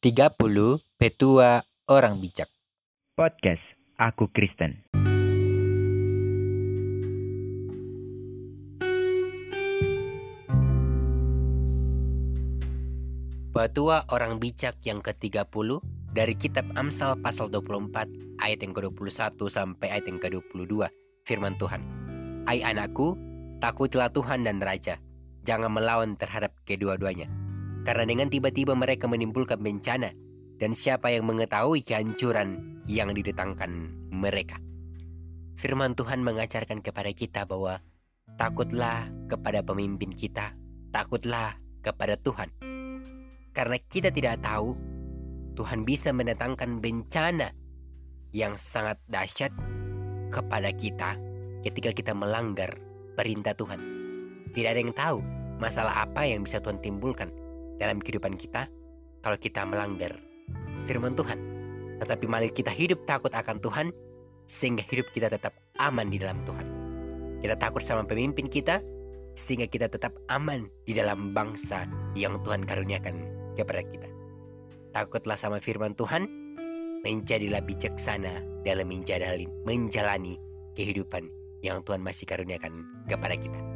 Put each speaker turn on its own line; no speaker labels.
30 Petua Orang Bijak
Podcast Aku Kristen.
Petua Orang Bijak yang ke-30 dari kitab Amsal pasal 24 ayat yang ke-21 sampai ayat yang ke-22 firman Tuhan. Hai anakku, takutlah Tuhan dan Raja. Jangan melawan terhadap kedua-duanya. Karena dengan tiba-tiba mereka menimbulkan bencana dan siapa yang mengetahui kehancuran yang didatangkan mereka. Firman Tuhan mengajarkan kepada kita bahwa takutlah kepada pemimpin kita, takutlah kepada Tuhan. Karena kita tidak tahu Tuhan bisa mendatangkan bencana yang sangat dahsyat kepada kita ketika kita melanggar perintah Tuhan. Tidak ada yang tahu masalah apa yang bisa Tuhan timbulkan dalam kehidupan kita kalau kita melanggar firman Tuhan. Tetapi mari kita hidup takut akan Tuhan sehingga hidup kita tetap aman di dalam Tuhan. Kita takut sama pemimpin kita sehingga kita tetap aman di dalam bangsa yang Tuhan karuniakan kepada kita. Takutlah sama firman Tuhan, menjadilah bijaksana dalam menjalani, menjalani kehidupan yang Tuhan masih karuniakan kepada kita.